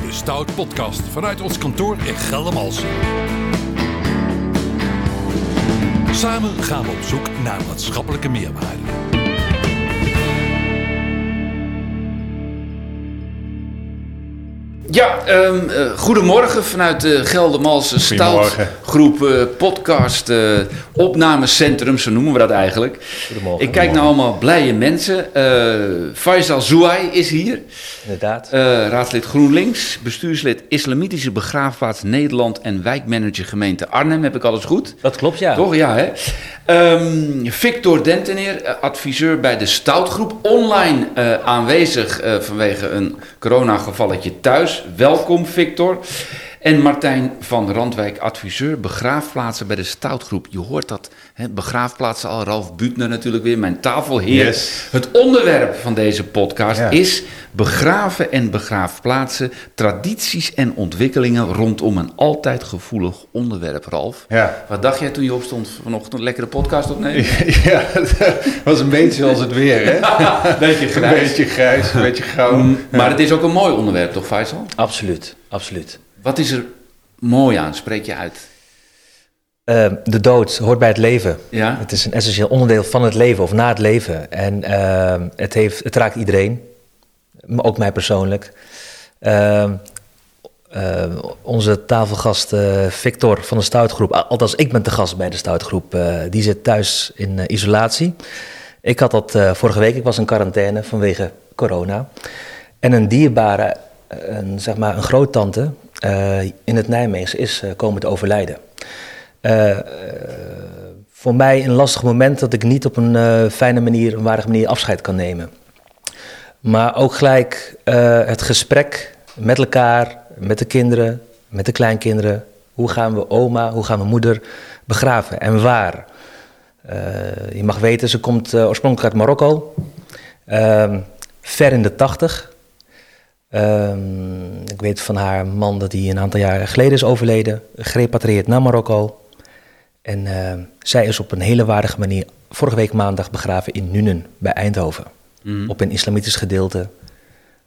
bij de Stout Podcast vanuit ons kantoor in Geldermalsen. Samen gaan we op zoek naar maatschappelijke meerwaarde. Ja, ehm, eh, goedemorgen vanuit de Geldermalse. Stoutgroep eh, podcast eh, opnamecentrum, zo noemen we dat eigenlijk. Goedemorgen. Ik kijk naar allemaal blije mensen. Eh Faisal Zouai is hier, Inderdaad. eh, raadslid GroenLinks, bestuurslid Islamitische Begraafplaats Nederland en wijkmanager gemeente Arnhem. Heb ik alles goed? dat klopt, ja. Toch? Ja, hè? Ehm, Victor Denteneer, adviseur bij de Stoutgroep. Online eh, aanwezig eh, vanwege een coronagevalletje thuis. Welkom, Victor. En Martijn van Randwijk, adviseur begraafplaatsen bij de Stoutgroep. Je hoort dat, hè, begraafplaatsen al. Ralf Buutner natuurlijk weer, mijn tafelheer. Yes. Het onderwerp van deze podcast Ja. is begraven en begraafplaatsen, tradities en ontwikkelingen rondom een altijd gevoelig onderwerp, Ralf. Ja. Wat dacht jij toen je opstond vanochtend een lekkere podcast opnemen? ja, het was een beetje zoals het weer, hè? Beetje Een grijs. beetje grijs, een beetje grauw. Mm, Maar het is ook een mooi onderwerp, toch, Faisal? Absoluut, absoluut. Wat is er mooi aan? Spreek je uit. Eh, de dood hoort bij het leven. Ja? Het is een essentieel onderdeel van het leven of na het leven. En eh, het, heeft, het raakt iedereen, maar ook mij persoonlijk. Eh, eh, onze tafelgast eh, Victor van de Stoutgroep, al- althans ik ben te gast bij de Stoutgroep, eh, die zit thuis in eh, isolatie. Ik had dat vorige week, ik was in quarantaine vanwege corona. En een dierbare, een, zeg maar een groottante eh, in het Nijmeegse is eh, komen te overlijden. Eh, eh, voor mij een lastig moment dat ik niet op een eh, fijne manier, een waardige manier afscheid kan nemen. Maar ook gelijk eh, het gesprek met elkaar, met de kinderen, met de kleinkinderen. Hoe gaan we oma, hoe gaan we moeder begraven en waar? Eh, je mag weten, ze komt eh, oorspronkelijk uit Marokko. Ehm, ver in de tachtig. Ehm, ik weet van haar man dat hij een aantal jaren geleden is overleden. Gerepatrieerd naar Marokko. En ehm, zij is op een hele waardige manier vorige week maandag begraven in Nuenen bij Eindhoven. Mhm. Op een islamitisch gedeelte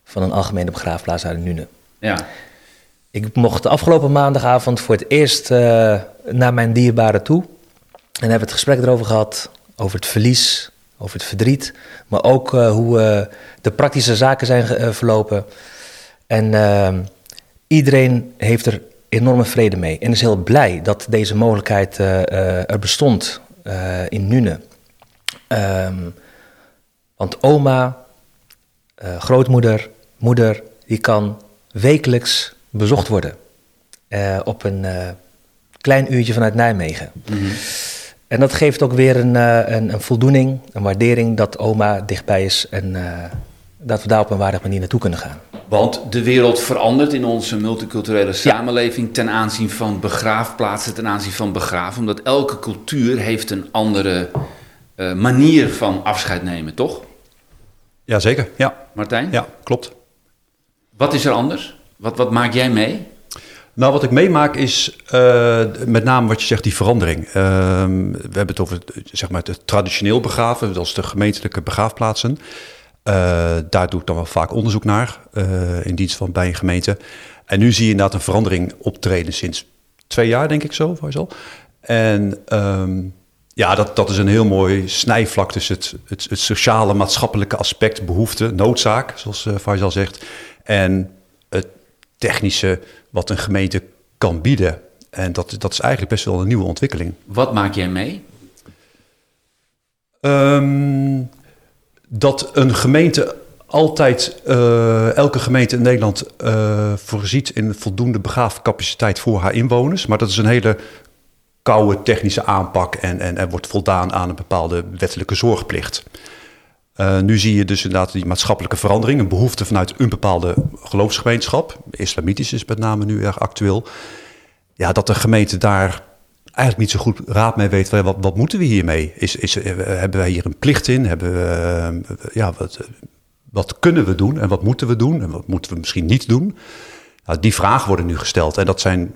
van een algemene begraafplaats uit Nuenen. Ja. Ik mocht de afgelopen maandagavond voor het eerst eh, naar mijn dierbaren toe. En hebben we het gesprek erover gehad, over het verlies, over het verdriet. Maar ook eh, hoe eh, de praktische zaken zijn verlopen. En ehm, iedereen heeft er enorme vrede mee. En is heel blij dat deze mogelijkheid eh, eh, er bestond eh, in Nune. Ehm, want oma, grootmoeder, moeder, die kan wekelijks bezocht worden. op een klein uurtje vanuit Nijmegen. En dat geeft ook weer een, een, een voldoening, een waardering dat oma dichtbij is en dat we daar op een waardige manier naartoe kunnen gaan. Want de wereld verandert in onze multiculturele samenleving ten aanzien van begraafplaatsen, ten aanzien van begraven. Omdat elke cultuur heeft een andere eh, manier van afscheid nemen, toch? Jazeker, ja. Martijn? Ja, klopt. Wat is er anders? Wat, wat maak jij mee? Nou, wat ik meemaak is eh, met name wat je zegt, die verandering. Ehm, we hebben het over zeg maar, het traditioneel begraven, dat is de gemeentelijke begraafplaatsen. Eh, daar doe ik dan wel vaak onderzoek naar, eh, in dienst van bij een gemeente. En nu zie je inderdaad een verandering optreden sinds twee jaar, denk ik zo, Faisal. En ehm, ja, dat, dat is een heel mooi snijvlak tussen het, het, het sociale, maatschappelijke aspect, behoefte, noodzaak, zoals uh, Faisal zegt, en het technische wat een gemeente kan bieden. En dat, dat is eigenlijk best wel een nieuwe ontwikkeling. Wat maak jij mee? Ehm, dat een gemeente altijd, eh, elke gemeente in Nederland eh, voorziet in voldoende begraafcapaciteit voor haar inwoners. Maar dat is een hele koude technische aanpak en, en er wordt voldaan aan een bepaalde wettelijke zorgplicht. Uh, nu zie je dus inderdaad die maatschappelijke verandering, een behoefte vanuit een bepaalde geloofsgemeenschap. Islamitisch is met name nu erg actueel. Ja, dat de gemeente daar eigenlijk niet zo goed raad mee weet. Wat, wat moeten we hiermee? Is, is, hebben wij hier een plicht in? Hebben we, uh, ja, wat, wat kunnen we doen en wat moeten we doen? En wat moeten we misschien niet doen? Nou, die vragen worden nu gesteld en dat zijn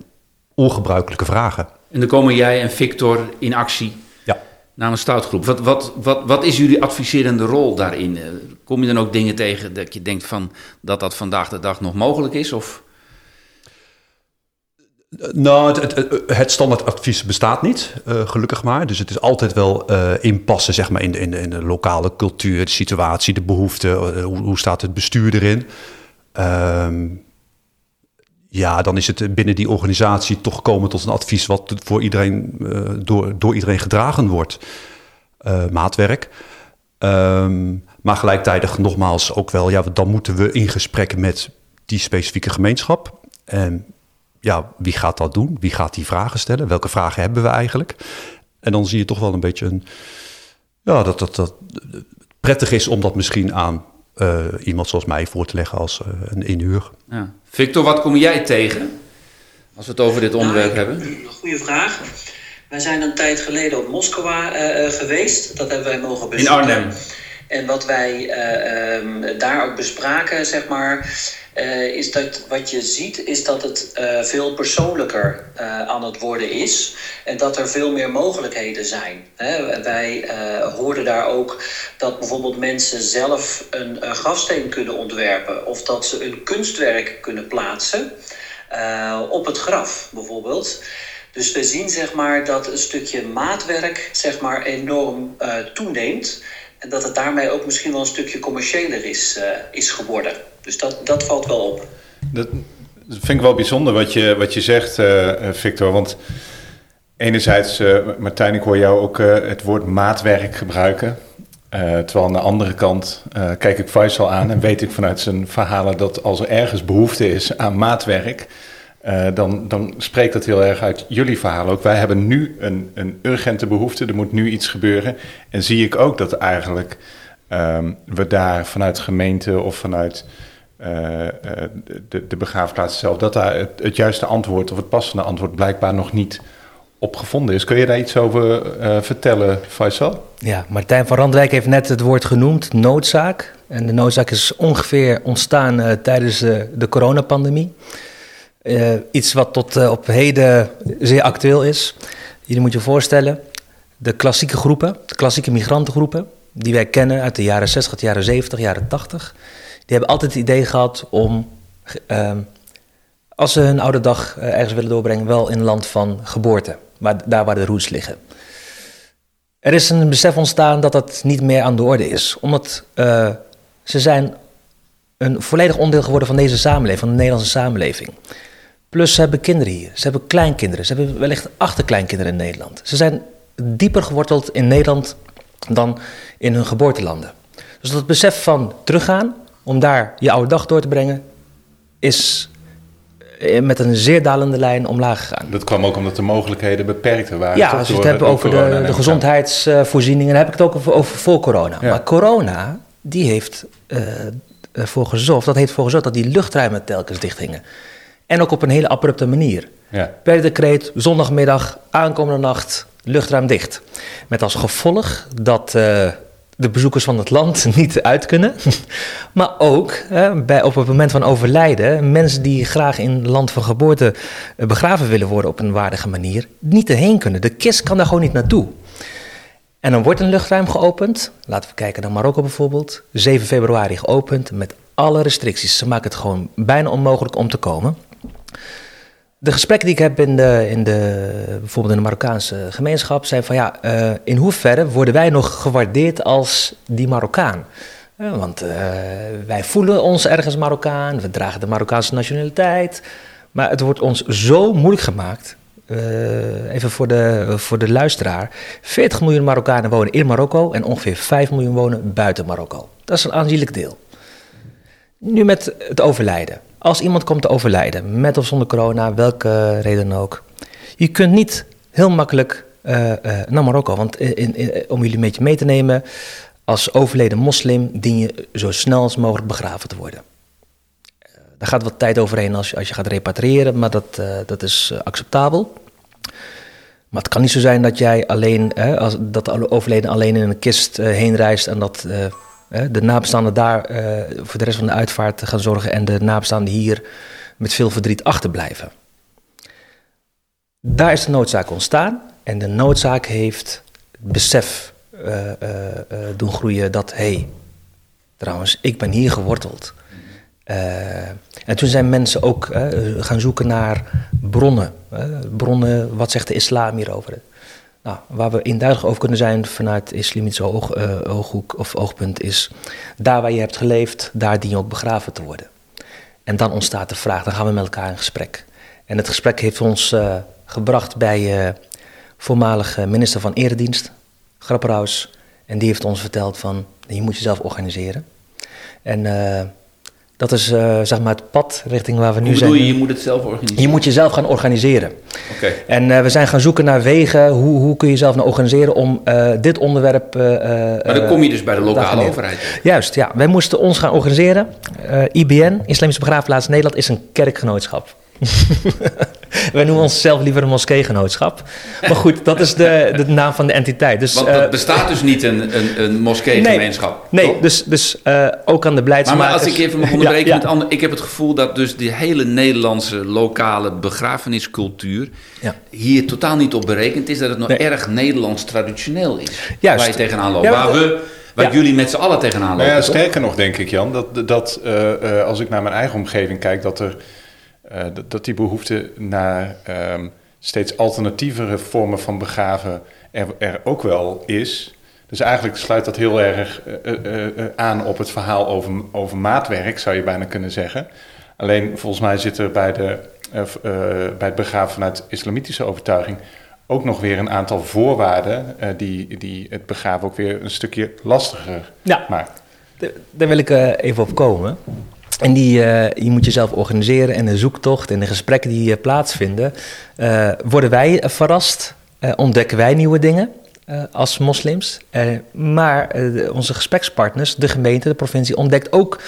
ongebruikelijke vragen. En dan komen jij en Victor in actie ja. naar een stoutgroep. Wat, wat, wat, wat is jullie adviserende rol daarin? Kom je dan ook dingen tegen dat je denkt van dat dat vandaag de dag nog mogelijk is? Of Nou, het, het, het standaardadvies bestaat niet, uh, gelukkig maar. Dus het is altijd wel uh, inpassen zeg maar, in, de, in, in de lokale cultuur, de situatie, de behoeften. Uh, hoe, hoe, staat het bestuur erin? Um, ja, dan is het binnen die organisatie toch komen tot een advies wat voor iedereen, door, door iedereen gedragen wordt. maatwerk. Um, maar gelijktijdig nogmaals ook wel, ja, dan moeten we in gesprek met die specifieke gemeenschap. En ja, wie gaat dat doen? Wie gaat die vragen stellen? Welke vragen hebben we eigenlijk? En dan zie je toch wel een beetje een, ja, dat, dat, dat prettig is om dat misschien aan uh, iemand zoals mij voor te leggen als uh, een inhuur. Ja. Victor, wat kom jij tegen als we het over dit onderwerp nou, hebben? Een goede vraag. Wij zijn een tijd geleden op Moskou uh, geweest. Dat hebben wij mogen bezoeken. In Arnhem. En wat wij um, daar ook bespraken, zeg maar, uh, is dat wat je ziet, is dat het uh, veel persoonlijker uh, aan het worden is. En dat er veel meer mogelijkheden zijn. Hè? Wij hoorden daar ook dat bijvoorbeeld mensen zelf een, een grafsteen kunnen ontwerpen. Of dat ze een kunstwerk kunnen plaatsen op het graf, bijvoorbeeld. Dus we zien zeg maar, dat een stukje maatwerk zeg maar, enorm toeneemt. En dat het daarmee ook misschien wel een stukje commerciëler is, is geworden. Dus dat, dat valt wel op. Dat, vind ik wel bijzonder wat je, wat je zegt, uh, Victor. Want enerzijds, uh, Martijn, ik hoor jou ook het woord maatwerk gebruiken. terwijl aan de andere kant kijk ik Faisal aan en weet ik vanuit zijn verhalen dat als er ergens behoefte is aan maatwerk, dan, dan spreekt dat heel erg uit jullie verhaal ook. Wij hebben nu een, een urgente behoefte, er moet nu iets gebeuren. En zie ik ook dat eigenlijk um, we daar vanuit gemeente of vanuit de, de begraafplaats zelf, dat daar het, juiste antwoord of het passende antwoord blijkbaar nog niet op gevonden is. Kun je daar iets over uh, vertellen, Faisal? Ja, Martijn van Randwijk heeft net het woord genoemd, noodzaak. En de noodzaak is ongeveer ontstaan tijdens de coronapandemie. Iets wat tot op heden zeer actueel is. Jullie moet je voorstellen, de klassieke groepen, de klassieke migrantengroepen, die wij kennen uit de jaren 60, jaren 70, jaren 80, die hebben altijd het idee gehad om, uh, als ze hun oude dag eh, ergens willen doorbrengen, wel in een land van geboorte, maar daar waar de roots liggen. Er is een besef ontstaan dat dat niet meer aan de orde is, omdat ze zijn een volledig onderdeel geworden van deze samenleving, van de Nederlandse samenleving. Plus ze hebben kinderen hier, ze hebben kleinkinderen, ze hebben wellicht achterkleinkinderen in Nederland. Ze zijn dieper geworteld in Nederland dan in hun geboortelanden. Dus dat besef van teruggaan, om daar je oude dag door te brengen, is met een zeer dalende lijn omlaag gegaan. Dat kwam ook omdat de mogelijkheden beperkter waren. Ja, als je het hebt over de, de gezondheidsvoorzieningen, dan heb ik het ook over, over voor corona. Ja. Maar corona, die heeft uh, ervoor gezorgd, dat heeft ervoor gezorgd dat die luchtruimen telkens dichtgingen. En ook op een hele abrupte manier. Ja. Per decreet, zondagmiddag, aankomende nacht, luchtruim dicht. Met als gevolg dat uh, de bezoekers van het land niet uit kunnen. maar ook uh, bij, op het moment van overlijden, mensen die graag in land van geboorte uh, begraven willen worden op een waardige manier, niet erheen kunnen. De kist kan daar gewoon niet naartoe. En dan wordt een luchtruim geopend. Laten we kijken naar Marokko bijvoorbeeld. 7 februari geopend met alle restricties. Ze maken het gewoon bijna onmogelijk om te komen. De gesprekken die ik heb in de, in de, bijvoorbeeld in de Marokkaanse gemeenschap zijn van ja, uh, in hoeverre worden wij nog gewaardeerd als die Marokkaan? Uh, want uh, wij voelen ons ergens Marokkaan, we dragen de Marokkaanse nationaliteit, maar het wordt ons zo moeilijk gemaakt. even voor de, voor de luisteraar: 40 miljoen Marokkanen wonen in Marokko en ongeveer 5 miljoen wonen buiten Marokko. Dat is een aanzienlijk deel. Nu met het overlijden. Als iemand komt te overlijden, met of zonder corona, welke reden ook. Je kunt niet heel makkelijk uh, uh, naar Marokko. Want in, om jullie een beetje mee te nemen, als overleden moslim dien je zo snel als mogelijk begraven te worden. Uh, daar gaat wat tijd overheen als je, als je gaat repatriëren, maar dat, dat is acceptabel. Maar het kan niet zo zijn dat jij alleen, als, dat de overleden alleen in een kist heen reist en dat de nabestaanden daar uh, voor de rest van de uitvaart gaan zorgen en de nabestaanden hier met veel verdriet achterblijven. Daar is de noodzaak ontstaan en de noodzaak heeft het besef uh, uh, doen groeien dat, hé, hey, trouwens, ik ben hier geworteld. Eh, en toen zijn mensen ook eh, gaan zoeken naar bronnen. eh, bronnen, wat zegt de islam hierover? Nou, waar we induidelijk over kunnen zijn vanuit islamitische oog, eh, ooghoek of oogpunt is... daar waar je hebt geleefd, daar dien je ook begraven te worden. En dan ontstaat de vraag, dan gaan we met elkaar in gesprek. En het gesprek heeft ons eh, gebracht bij eh voormalige minister van Eredienst, Grapperhaus. En die heeft ons verteld van, je moet jezelf organiseren. En dat is eh, zeg maar het pad richting waar we nu zijn. bedoel je, je moet het zelf organiseren? Je moet jezelf gaan organiseren. Oké. En eh, we zijn gaan zoeken naar wegen. Hoe, hoe kun je jezelf nou organiseren om eh, dit onderwerp. Maar dan kom je dus bij de lokale overheid. Juist, ja. Wij moesten ons gaan organiseren. IBN, Islamische Begraafplaats Nederland, is een kerkgenootschap. Wij noemen onszelf liever een moskeegenootschap. Maar goed, dat is de, de naam van de entiteit. Dus, Want eh, er bestaat dus niet een, een, een moskeegemeenschap. Nee, toch? dus, dus eh, ook aan de Maar, beleidsmakers. maar als ik even mag onderbreken Ja, met ja. ander, ik heb het gevoel dat dus die hele Nederlandse lokale begrafeniscultuur Ja. hier totaal niet op berekend is dat het nog Nee. erg Nederlands traditioneel is. Juist. Waar je tegenaan loopt. Ja, waar we, waar ja. jullie met z'n allen tegenaan lopen. Nou ja, toch? sterker nog denk ik, Jan, dat, dat eh, eh, als ik naar mijn eigen omgeving kijk, dat, er, eh, dat, dat die behoefte naar ehm, steeds alternatievere vormen van begraven er, er ook wel is. Dus eigenlijk sluit dat heel erg eh, eh, aan op het verhaal over, over maatwerk, zou je bijna kunnen zeggen. Alleen volgens mij zit er bij, de, bij het begraven vanuit islamitische overtuiging ook nog weer een aantal voorwaarden die, die het begraven ook weer een stukje lastiger Ja. maakt. Daar wil ik even op komen. En die, eh, je moet jezelf organiseren en de zoektocht en de gesprekken die eh, plaatsvinden. eh, worden wij verrast? Ontdekken wij nieuwe dingen als moslims? Maar onze gesprekspartners, de gemeente, de provincie, ontdekt ook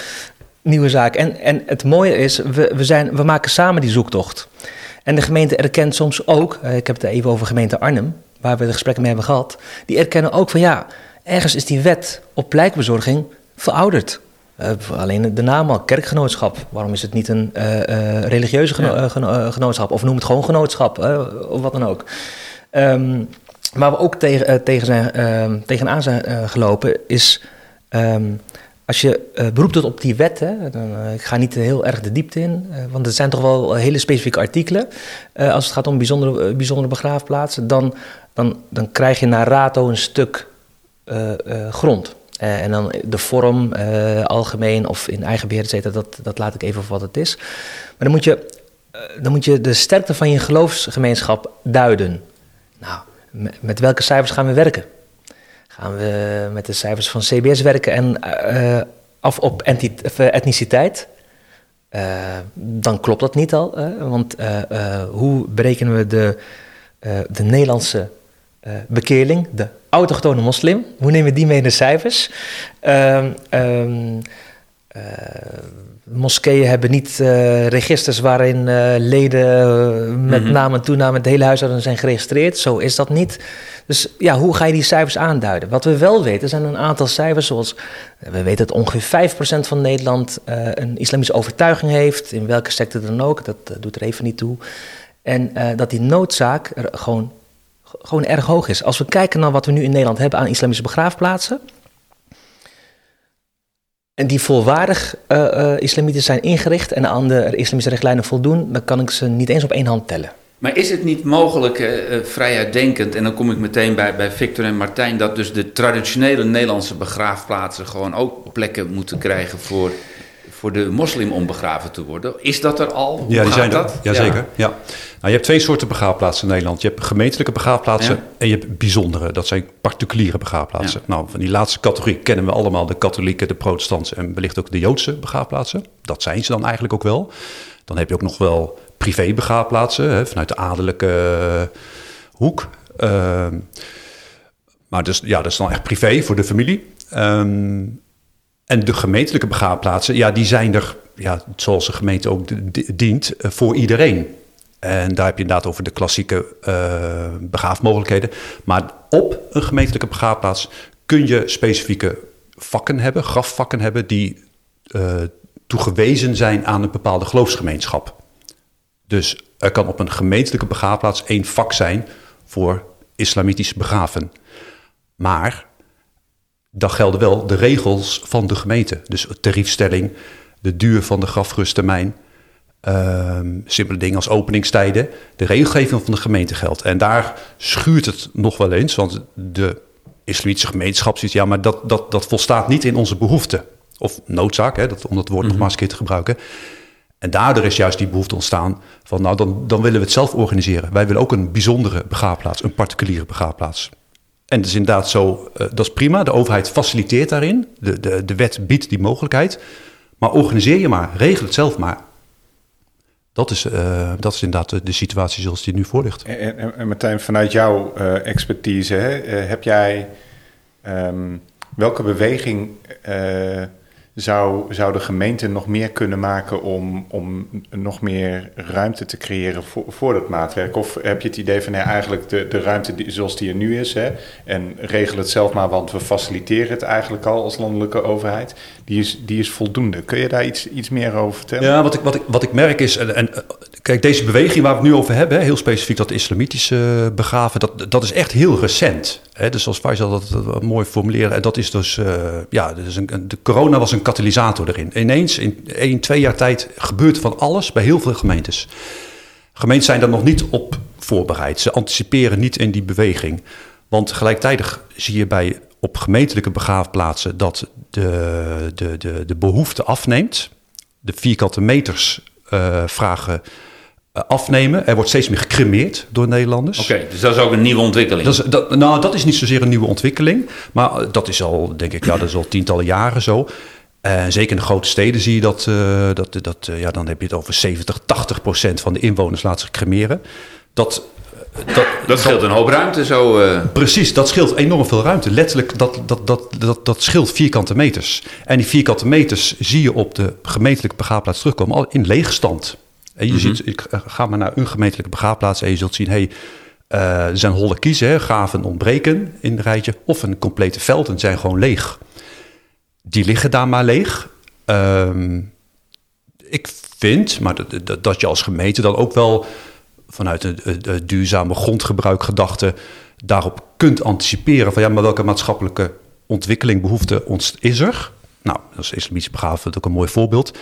nieuwe zaken. En, en het mooie is, we, we, zijn, we maken samen die zoektocht. En de gemeente erkent soms ook, ik heb het even over gemeente Arnhem, waar we de gesprekken mee hebben gehad, die erkennen ook van ja, ergens is die wet op lijkbezorging verouderd. Eh, alleen de naam al, kerkgenootschap. Waarom is het niet een eh, eh, religieuze geno- geno- genootschap? Of noem het gewoon genootschap, of wat dan ook. Ehm, waar we ook tegen, tegen zijn, ehm, tegenaan zijn gelopen is... ehm, als je eh, beroep doet op die wet, hè, dan, ik ga niet heel erg de diepte in, want het zijn toch wel hele specifieke artikelen. Als het gaat om bijzondere, bijzondere begraafplaatsen, dan, dan, dan krijg je naar rato een stuk grond. Eh, en dan de vorm, eh, algemeen of in eigen beheer, et cetera, dat, dat laat ik even voor wat het is. Maar dan moet, je, eh, dan moet je de sterkte van je geloofsgemeenschap duiden. Nou, met, welke cijfers gaan we werken? Gaan we met de cijfers van CBS werken en af op etniciteit? Dan klopt dat niet al. want hoe berekenen we de, de Nederlandse bekeerling, de autochtone moslim? Hoe nemen we die mee in de cijfers? Ehm, ehm, eh, moskeeën hebben niet eh, registers waarin eh, leden met Mhm. naam en toename het hele huishouden zijn geregistreerd. Zo is dat niet. Dus ja, hoe ga je die cijfers aanduiden? Wat we wel weten zijn een aantal cijfers, zoals we weten dat ongeveer 5% van Nederland een islamische overtuiging heeft, in welke sector dan ook, dat doet er even niet toe. En dat die noodzaak er gewoon, gewoon erg hoog is. Als we kijken naar wat we nu in Nederland hebben aan islamische begraafplaatsen, en die volwaardig eh, eh, islamitisch zijn ingericht en aan de islamische richtlijnen voldoen, dan kan ik ze niet eens op één hand tellen. Maar is het niet mogelijk, eh, eh, vrij uitdenkend, en dan kom ik meteen bij, bij Victor en Martijn, dat dus de traditionele Nederlandse begraafplaatsen gewoon ook plekken moeten krijgen voor, voor de moslim om begraven te worden? Is dat er al? Hoe Ja, die gaat zijn er. dat? Jazeker. Ja. Je hebt twee soorten begraafplaatsen in Nederland. Je hebt gemeentelijke begraafplaatsen Ja. en je hebt bijzondere. Dat zijn particuliere begraafplaatsen. Nou, van die laatste categorie kennen we allemaal de katholieke, de protestantse en wellicht ook de Joodse begraafplaatsen. Dat zijn ze dan eigenlijk ook wel. Dan heb je ook nog wel privé begraafplaatsen hè, vanuit de adellijke eh, hoek. Ehm, maar dus, ja, dat is dan echt privé voor de familie. Ehm, en de gemeentelijke begraafplaatsen, ja, die zijn er, ja, zoals de gemeente ook dient, eh, voor iedereen. En daar heb je inderdaad over de klassieke eh begraafmogelijkheden. Maar op een gemeentelijke begraafplaats kun je specifieke vakken hebben, grafvakken hebben, die eh, toegewezen zijn aan een bepaalde geloofsgemeenschap. Dus er kan op een gemeentelijke begraafplaats één vak zijn voor islamitisch begraven. Maar dan gelden wel de regels van de gemeente. Dus tariefstelling, de duur van de grafrusttermijn, ehm, simpele dingen als openingstijden, de regelgeving van de gemeente geldt. En daar schuurt het nog wel eens, want de islamitische gemeenschap ziet, ja, maar dat, dat, dat volstaat niet in onze behoeften. Of noodzaak, hè, dat, om dat woord nog maar eens een keer te gebruiken. En daardoor is juist die behoefte ontstaan van, nou, dan, dan willen we het zelf organiseren. Wij willen ook een bijzondere begraafplaats, een particuliere begraafplaats. En dat is inderdaad zo, uh, dat is prima. De overheid faciliteert daarin. De, de, de wet biedt die mogelijkheid. Maar organiseer je maar, regel het zelf maar. Dat is, uh, dat is inderdaad de, situatie zoals die nu voor ligt. En, en, en Martijn, vanuit jouw uh, expertise, hè, heb jij um, welke beweging zou, zou de gemeente nog meer kunnen maken om, om nog meer ruimte te creëren voor, voor dat maatwerk? Of heb je het idee van eigenlijk de, de ruimte die, zoals die er nu is, hè, en regel het zelf maar, want we faciliteren het eigenlijk al als landelijke overheid, die is, die is voldoende. Kun je daar iets, iets meer over vertellen? Ja, wat ik, wat ik, wat ik merk is, en, kijk, deze beweging waar we het nu over hebben, heel specifiek dat islamitische begraven, dat, dat is echt heel recent. Hè? Dus zoals Faisal dat, dat mooi formuleren, en dat is dus, uh, ja, dus een, de corona was een katalysator erin. Ineens, in één, twee jaar tijd, gebeurt van alles bij heel veel gemeentes. Gemeenten zijn daar nog niet op voorbereid. Ze anticiperen niet in die beweging. Want gelijktijdig zie je bij op gemeentelijke begraafplaatsen dat de, de, de, de behoefte afneemt. De vierkante meters uh, vragen uh, afnemen. Er wordt steeds meer gecremeerd door Nederlanders. Oké, okay, dus dat is ook een nieuwe ontwikkeling. Dat is, dat, nou, dat is niet zozeer een nieuwe ontwikkeling. Maar dat is al, denk ik, ja, dat is al tientallen jaren zo. Uh, zeker in de grote steden zie je dat, uh, dat, dat uh, ja, dan heb je het over 70, 80 procent van de inwoners laten zich cremeren. Dat, dat, dat scheelt een hoop ruimte zo. Precies, dat scheelt enorm veel ruimte. Letterlijk, dat, dat, dat, dat, dat scheelt vierkante meters. En die vierkante meters zie je op de gemeentelijke begraafplaats terugkomen, al in leegstand. En je mm -hmm. ziet, ik ga maar naar een gemeentelijke begraafplaats en je zult zien, hey, er zijn holle kiezen, hè, gaven ontbreken in een rijtje, of een complete velden zijn gewoon leeg die liggen daar maar leeg. Um, ik vind, maar dat, dat, je als gemeente dan ook wel vanuit de duurzame grondgebruikgedachte daarop kunt anticiperen van ja, maar welke maatschappelijke ontwikkeling, behoefte ons is er? Nou, dat is islamitische begraven ook een mooi voorbeeld.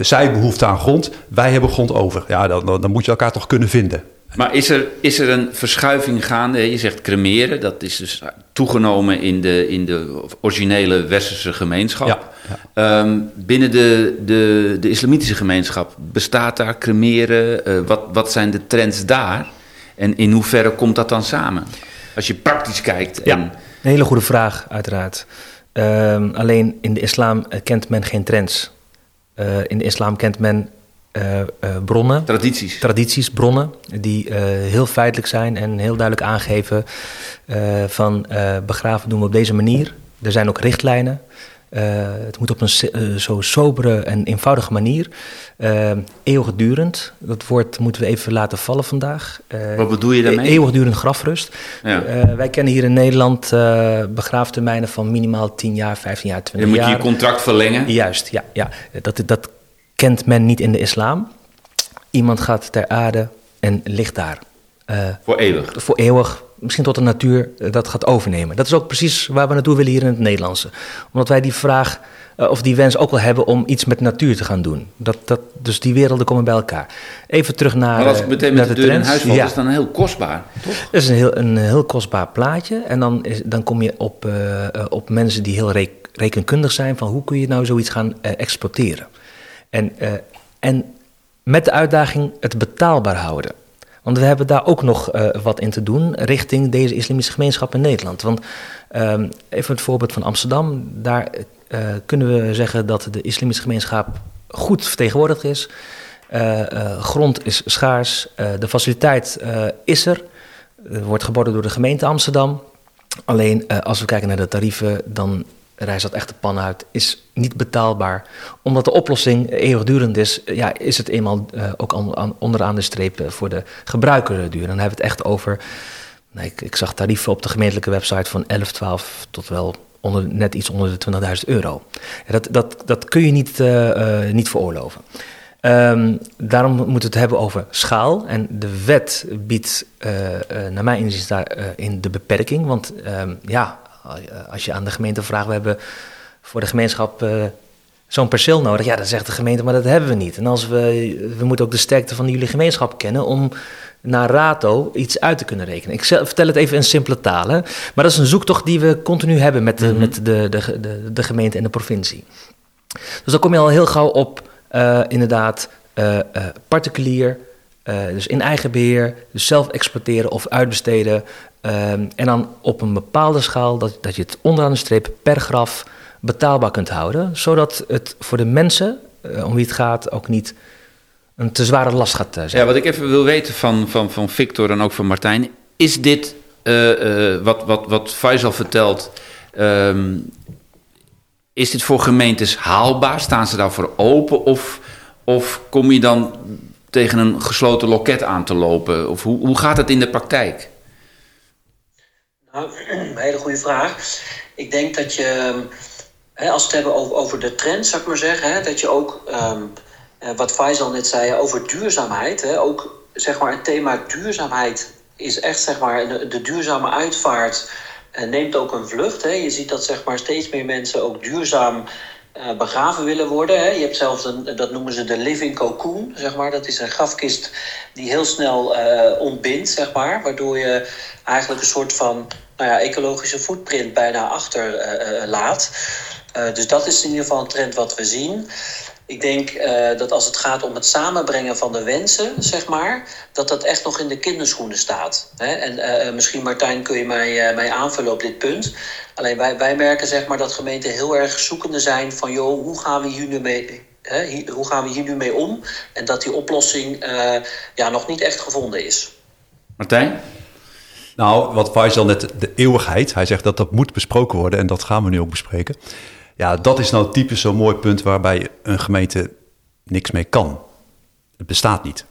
Zij behoefte aan grond, wij hebben grond over. Ja, dan, dan moet je elkaar toch kunnen vinden. Maar is er, is er een verschuiving gaande? Je zegt cremeren, dat is dus toegenomen in de, in de originele westerse gemeenschap. Ja. Um, binnen de, de, de islamitische gemeenschap, bestaat daar cremeren? Uh, wat, wat zijn de trends daar? En in hoeverre komt dat dan samen? Als je praktisch kijkt. Ja, en... een hele goede vraag, uiteraard. Um, alleen in de islam kent men geen trends. Uh, in de islam kent men uh, uh, bronnen. Tradities. Tradities, bronnen, die uh, heel feitelijk zijn en heel duidelijk aangeven van begraven doen we op deze manier. Er zijn ook richtlijnen. het moet op een zo sobere en eenvoudige manier. eeuwigdurend, dat woord moeten we even laten vallen vandaag. Wat bedoel je daarmee? Eeuwigdurend grafrust. Ja. wij kennen hier in Nederland begraaftermijnen van minimaal 10 jaar, 15 jaar, 20 jaar. Dan moet je je contract verlengen? Juist, ja. ja. Dat, dat kent men niet in de islam. Iemand gaat ter aarde en ligt daar. Uh, voor eeuwig? Voor eeuwig. Misschien tot de natuur dat gaat overnemen. Dat is ook precies waar we naartoe willen hier in het Nederlandse. Omdat wij die vraag uh, of die wens ook wel hebben om iets met natuur te gaan doen. Dat, dat, dus die werelden komen bij elkaar. Even terug naar. Maar als ik meteen met de, de deur in huis val, ja. is dan heel kostbaar, toch? Dat is een heel, een heel kostbaar plaatje. En dan, is, dan kom je op, uh, op mensen die heel reken, rekenkundig zijn van hoe kun je nou zoiets gaan exploiteren. En, uh, en met de uitdaging het betaalbaar houden. Want we hebben daar ook nog uh, wat in te doen richting deze islamitische gemeenschap in Nederland. Want um, even het voorbeeld van Amsterdam. Daar uh, kunnen we zeggen dat de islamitische gemeenschap goed vertegenwoordigd is. grond is schaars, de faciliteit is er. Er wordt geboden door de gemeente Amsterdam. Alleen als we kijken naar de tarieven, dan reis dat echt de pan uit, is niet betaalbaar. Omdat de oplossing eeuwigdurend is, ja, is het eenmaal uh, ook aan, onderaan de streep voor de gebruiker duur. Dan hebben we het echt over, nee, ik, zag tarieven op de gemeentelijke website van 11, 12 tot wel onder, net iets onder de 20.000 euro. Dat, dat, dat kun je niet, uh, niet veroorloven. Um, daarom moeten we het hebben over schaal. En de wet biedt, naar mijn inziens, daarin de beperking. Want um, ja, als je aan de gemeente vraagt, we hebben voor de gemeenschap uh, zo'n perceel nodig. Ja, dan zegt de gemeente, maar dat hebben we niet. En als we, we moeten ook de sterkte van jullie gemeenschap kennen om naar rato iets uit te kunnen rekenen. Ik vertel het even in simpele talen. Maar dat is een zoektocht die we continu hebben met de, mhm. met de, de, de, de, gemeente en de provincie. Dus dan kom je al heel gauw op, uh, inderdaad, uh, particulier, dus in eigen beheer, dus zelf exploiteren of uitbesteden. Ehm, en dan op een bepaalde schaal dat, dat je het onderaan de streep per graf betaalbaar kunt houden, zodat het voor de mensen om wie het gaat ook niet een te zware last gaat zijn. Ja, wat ik even wil weten van, van, van Victor en ook van Martijn, is dit wat, wat, wat Faisal vertelt, um, is dit voor gemeentes haalbaar? Staan ze daarvoor open? Of, of kom je dan tegen een gesloten loket aan te lopen? Of hoe, hoe gaat het in de praktijk? Nou, een hele goede vraag. Ik denk dat je, als we het hebben over, de trend, zou ik maar zeggen, dat je ook, um, wat Faisal net zei, over duurzaamheid, ook zeg maar het thema duurzaamheid is echt zeg maar de, duurzame uitvaart uh, neemt ook een vlucht. Je ziet dat zeg maar, steeds meer mensen ook duurzaam uh, begraven willen worden. Hè. Je hebt zelfs, een, dat noemen ze de living cocoon, zeg maar. Dat is een grafkist die heel snel uh, ontbindt, zeg maar. Waardoor je eigenlijk een soort van nou ja, ecologische footprint bijna achterlaat. dus dat is in ieder geval een trend wat we zien. Ik denk uh, dat als het gaat om het samenbrengen van de wensen, zeg maar, dat dat echt nog in de kinderschoenen staat. Hè? En uh, misschien, Martijn, kun je mij, uh, mij aanvullen op dit punt. Alleen wij, wij merken zeg maar, dat gemeenten heel erg zoekende zijn van, joh, hoe gaan we hier nu mee, hè? hoe gaan we hier nu mee om? En dat die oplossing ja, nog niet echt gevonden is. Martijn? Nou, wat Faisal net, de eeuwigheid, hij zegt dat dat moet besproken worden en dat gaan we nu ook bespreken. Ja, dat is nou typisch zo'n mooi punt waarbij een gemeente niks mee kan. Het bestaat niet.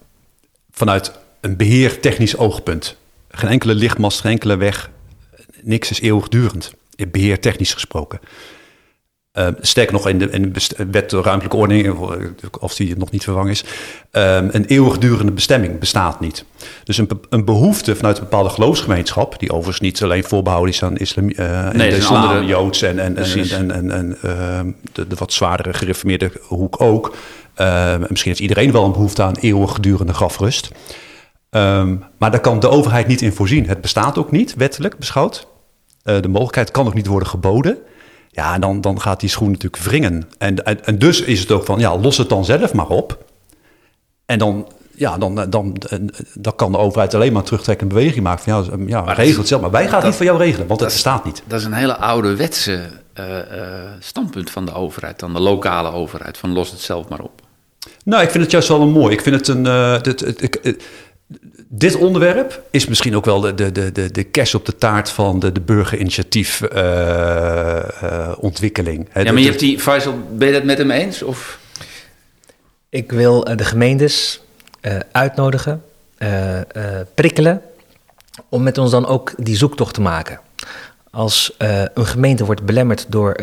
Vanuit een beheertechnisch oogpunt. Geen enkele lichtmast, geen enkele weg. Niks is eeuwigdurend. Beheertechnisch gesproken. Uh, sterker nog, in de, in de wet ruimtelijke ordening, of die nog niet vervangen is, um, een eeuwigdurende bestemming bestaat niet. Dus een, een, behoefte vanuit een bepaalde geloofsgemeenschap, die overigens niet alleen voorbehouden is aan islam, uh, nee, de islam, andere, Joods en, en, en, en, en uh, de, de, wat zwaardere gereformeerde hoek ook. misschien heeft iedereen wel een behoefte aan eeuwigdurende grafrust. Um, maar daar kan de overheid niet in voorzien. Het bestaat ook niet, wettelijk beschouwd. de mogelijkheid kan ook niet worden geboden. Ja, dan, dan gaat die schoen natuurlijk wringen. En, en, en, dus is het ook van, ja, los het dan zelf maar op. En dan, ja, dan, dan, dan kan de overheid alleen maar terugtrekkende beweging maken. Van, ja, ja regel het zelf. Maar wij gaan het niet voor jou regelen, want het bestaat niet. Dat is een hele ouderwetse uh, uh, standpunt van de overheid, dan de lokale overheid. Van los het zelf maar op. Nou, ik vind het juist wel een mooi. Ik vind het een... Uh, dit, het, dit onderwerp is misschien ook wel de, de, de, de kerst op de taart van de, de burgerinitiatief-ontwikkeling. Uh, uh, ja, maar je hebt die, Faisal, ben je het met hem eens? Of? Ik wil uh, de gemeentes uitnodigen, prikkelen, om met ons dan ook die zoektocht te maken. Als een gemeente wordt belemmerd door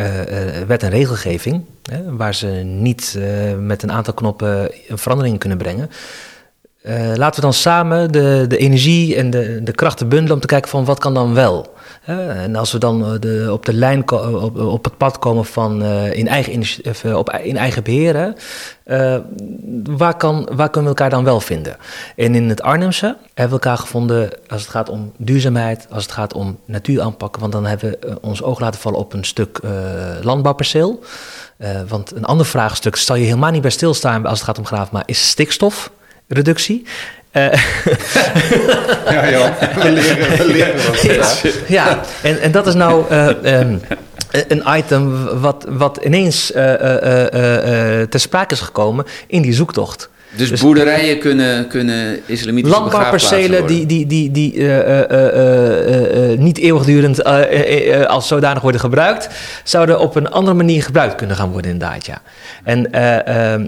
wet en regelgeving, waar ze niet met een aantal knoppen een verandering kunnen brengen, uh, laten we dan samen de, de energie en de, de krachten bundelen om te kijken van wat kan dan wel. En als we dan eh, de, op de lijn op, op het pad komen van in, eigen op, in eigen beheer, waar, kan, waar kunnen we elkaar dan wel vinden? En in het Arnhemse hebben we elkaar gevonden als het gaat om duurzaamheid, als het gaat om natuur aanpakken. Want dan hebben we ons oog laten vallen op een stuk landbouwperceel. want een ander vraagstuk zal je helemaal niet bij stilstaan als het gaat om graaf, maar is stikstof reductie. Uh, ja, Jan, we leren, we leren wat. Ja, ja, En, en dat is nou uh, um, een item wat, wat ineens uh, ter sprake is gekomen in die zoektocht. Dus, dus, boerderijen kunnen, kunnen islamitische Landbouwpercelen die, die, die, die uh, uh, uh, niet eeuwigdurend als zodanig worden gebruikt, zouden op een andere manier gebruikt kunnen gaan worden inderdaad, ja. En ehm,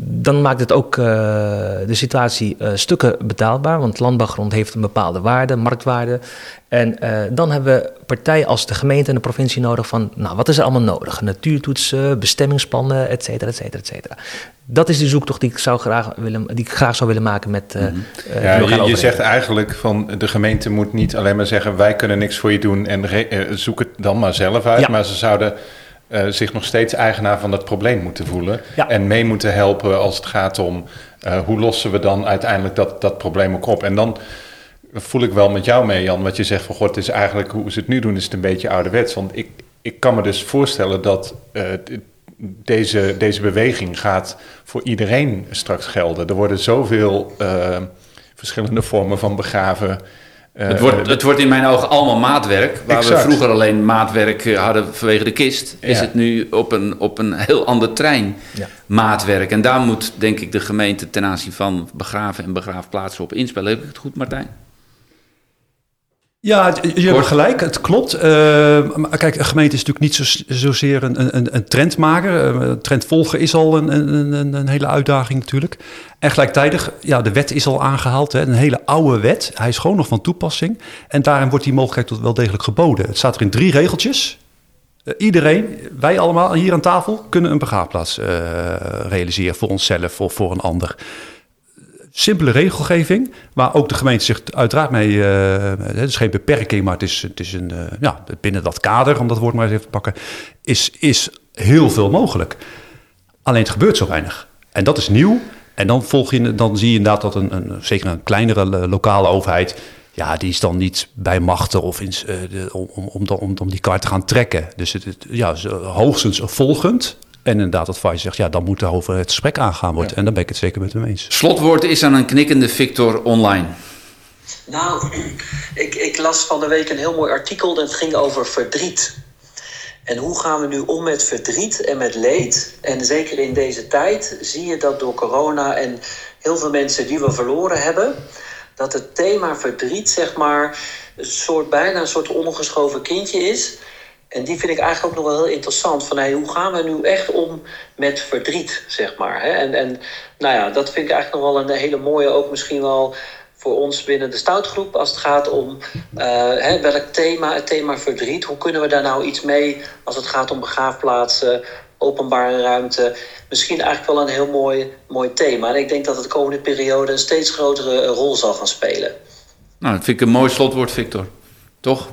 dan maakt het ook de situatie stukken betaalbaar, want landbouwgrond heeft een bepaalde waarde, marktwaarde. En dan hebben we partijen als de gemeente en de provincie nodig van, nou, wat is er allemaal nodig? Natuurtoetsen, bestemmingsplannen, et cetera, et cetera, et cetera dat is de zoektocht die ik, zou graag willen, die ik graag zou willen maken met. Uh, ja, je, je, zegt eigenlijk van de gemeente moet niet alleen maar zeggen wij kunnen niks voor je doen en uh, zoek het dan maar zelf uit. Maar ze zouden eh, zich nog steeds eigenaar van dat probleem moeten voelen. Ja. En mee moeten helpen als het gaat om eh, hoe lossen we dan uiteindelijk dat, dat probleem ook op. En dan voel ik wel met jou mee, Jan, wat je zegt van god, het is eigenlijk hoe ze het nu doen, is het een beetje ouderwets. Want ik, ik kan me dus voorstellen dat eh, deze, deze beweging gaat voor iedereen straks gelden. Er worden zoveel eh, verschillende vormen van begraven. eh, Het wordt, het wordt in mijn ogen allemaal maatwerk. Waar Exact. we vroeger alleen maatwerk hadden vanwege de kist, is het nu op een, op een heel ander trein Ja. maatwerk. En daar moet denk ik de gemeente ten aanzien van begraven en begraafplaatsen op inspelen. Heb ik het goed, Martijn? Ja, je hebt gelijk, het klopt. Eh, maar kijk, een gemeente is natuurlijk niet zo, zozeer een, een, een trendmaker. Uh, trendvolgen is al een, een, een, een hele uitdaging natuurlijk. En gelijktijdig, ja, de wet is al aangehaald. Hè, een hele oude wet. Hij is gewoon nog van toepassing. En daarin wordt die mogelijkheid tot wel degelijk geboden. Het staat er in drie regeltjes. Eh, iedereen, wij allemaal hier aan tafel, kunnen een begraafplaats realiseren voor onszelf of voor een ander simpele regelgeving, waar ook de gemeente zich uiteraard mee... eh, het is geen beperking, maar het is, het is een... eh, ja, binnen dat kader, om dat woord maar eens even te pakken... is, is heel veel mogelijk. Alleen het gebeurt zo weinig. En dat is nieuw. En dan, volg je, dan zie je inderdaad dat een, een, zeker een kleinere eh, lokale overheid... ja, die is dan niet bij machten of in, eh, de- om, om, om, om, die kaart te gaan trekken. Dus het, het- ja, hoogstens volgend... En inderdaad, dat Fai zegt, ja, dan moet er over het gesprek aangaan worden. En dan ben ik het zeker met hem eens. Slotwoord is aan een knikkende Victor online. Nou, ik, ik las van de week een heel mooi artikel dat ging over verdriet. En hoe gaan we nu om met verdriet en met leed? En zeker in deze tijd zie je dat door corona en heel veel mensen die we verloren hebben, dat het thema verdriet, zeg maar, een soort bijna een soort ongeschoven kindje is. En die vind ik eigenlijk ook nog wel heel interessant. Van hey, hoe gaan we nu echt om met verdriet, zeg maar. Hè? En, en nou ja, dat vind ik eigenlijk nog wel een hele mooie, ook misschien wel voor ons binnen de stoutgroep. Als het gaat om eh, hè, welk thema, het thema verdriet. Hoe kunnen we daar nou iets mee als het gaat om begraafplaatsen, openbare ruimte. Misschien eigenlijk wel een heel mooi, mooi thema. En ik denk dat het de komende periode een steeds grotere rol zal gaan spelen. Nou, dat vind ik een mooi slotwoord, Victor. Toch?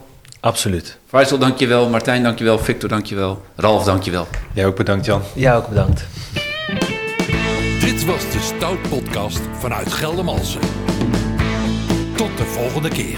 Absoluut. Faisal, dankjewel. Martijn, dankjewel. Victor, dankjewel. Ralf, dankjewel. Jij ook bedankt, Jan. Ja, ook bedankt. Dit was de Stout Podcast vanuit Geldermalsen. Tot de volgende keer.